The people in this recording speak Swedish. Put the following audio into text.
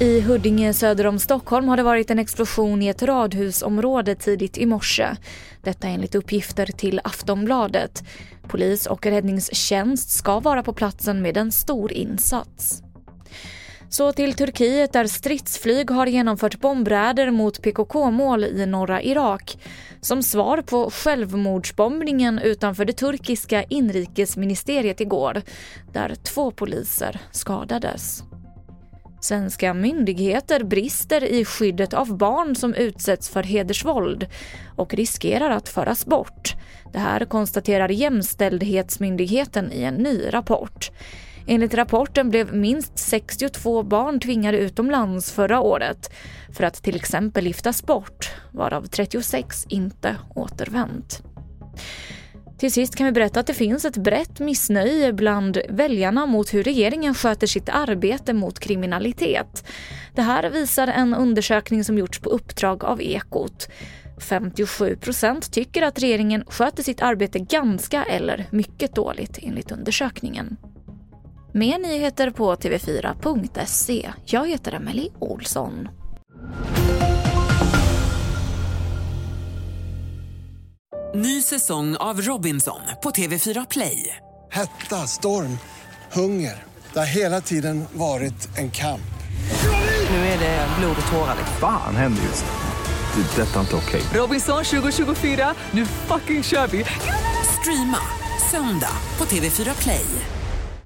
I Huddinge söder om Stockholm har det varit en explosion i ett radhusområde tidigt i morse. Detta enligt uppgifter till Aftonbladet. Polis och räddningstjänst ska vara på platsen med en stor insats. Så till Turkiet där stridsflyg har genomfört bombräder mot PKK-mål i norra Irak som svar på självmordsbombningen utanför det turkiska inrikesministeriet igår där två poliser skadades. Svenska myndigheter brister i skyddet av barn som utsätts för hedersvåld och riskerar att föras bort. Det här konstaterar Jämställdhetsmyndigheten i en ny rapport. Enligt rapporten blev minst 62 barn tvingade utomlands förra året för att till exempel giftas bort, varav 36 inte återvänt. Till sist kan vi berätta att det finns ett brett missnöje bland väljarna mot hur regeringen sköter sitt arbete mot kriminalitet. Det här visar en undersökning som gjorts på uppdrag av Ekot. 57 procent tycker att regeringen sköter sitt arbete ganska eller mycket dåligt enligt undersökningen. Mer nyheter på tv4.se. Jag heter Emily Olsson. Ny säsong av Robinson på TV4 Play. Hetta, storm, hunger. Det har hela tiden varit en kamp. Nu är det blod och tårar. Fan händer just nu. Det. är Detta är inte okej. Robinson 2024, nu fucking kör vi! Streama söndag på TV4 Play.